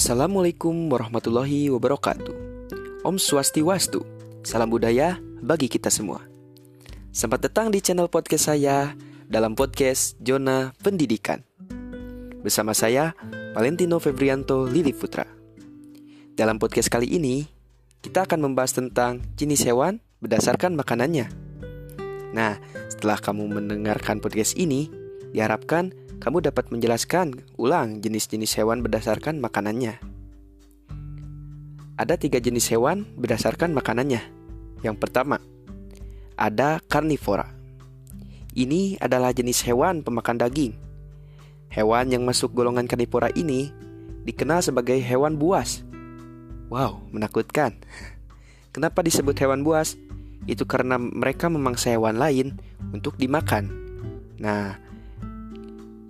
Assalamualaikum warahmatullahi wabarakatuh. Om Swastiwastu. Salam budaya bagi kita semua. Selamat datang di channel podcast saya dalam podcast Jona Pendidikan. Bersama saya, Valentino Febrianto Lili Putra. Dalam podcast kali ini, kita akan membahas tentang jenis hewan berdasarkan makanannya. Nah, setelah kamu mendengarkan podcast ini, diharapkan kamu dapat menjelaskan ulang jenis-jenis hewan berdasarkan makanannya. Ada tiga jenis hewan berdasarkan makanannya. Yang pertama, ada karnivora. Ini adalah jenis hewan pemakan daging. Hewan yang masuk golongan karnivora ini dikenal sebagai hewan buas. Wow, menakutkan. Kenapa disebut hewan buas? Itu karena mereka memangsa hewan lain untuk dimakan. Nah,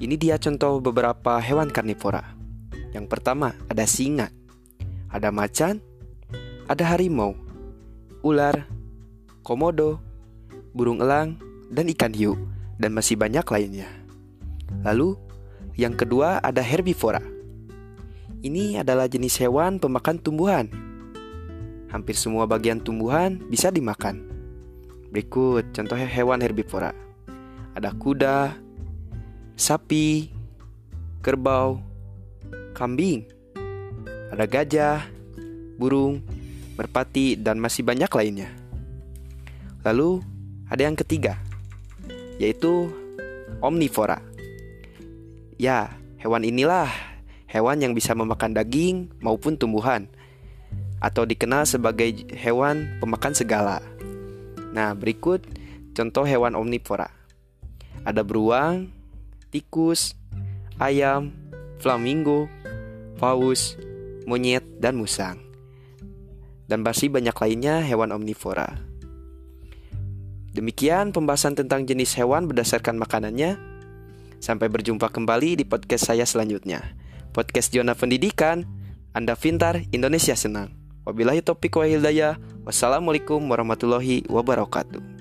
ini dia contoh beberapa hewan karnivora. Yang pertama ada singa, ada macan, ada harimau, ular, komodo, burung elang, dan ikan hiu, dan masih banyak lainnya. Lalu, yang kedua ada herbivora. Ini adalah jenis hewan pemakan tumbuhan. Hampir semua bagian tumbuhan bisa dimakan. Berikut contoh hewan herbivora. Ada kuda, sapi, kerbau, kambing, ada gajah, burung, merpati, dan masih banyak lainnya. Lalu ada yang ketiga, yaitu omnivora. Ya, hewan inilah hewan yang bisa memakan daging maupun tumbuhan, atau dikenal sebagai hewan pemakan segala. Nah, berikut contoh hewan omnivora. Ada beruang, tikus, ayam, flamingo, paus, monyet, dan musang. Dan masih banyak lainnya hewan omnivora. Demikian pembahasan tentang jenis hewan berdasarkan makanannya. Sampai berjumpa kembali di podcast saya selanjutnya. Podcast Jona Pendidikan, Anda pintar, Indonesia senang. Wabillahi topik wa hidayah. Wassalamualaikum warahmatullahi wabarakatuh.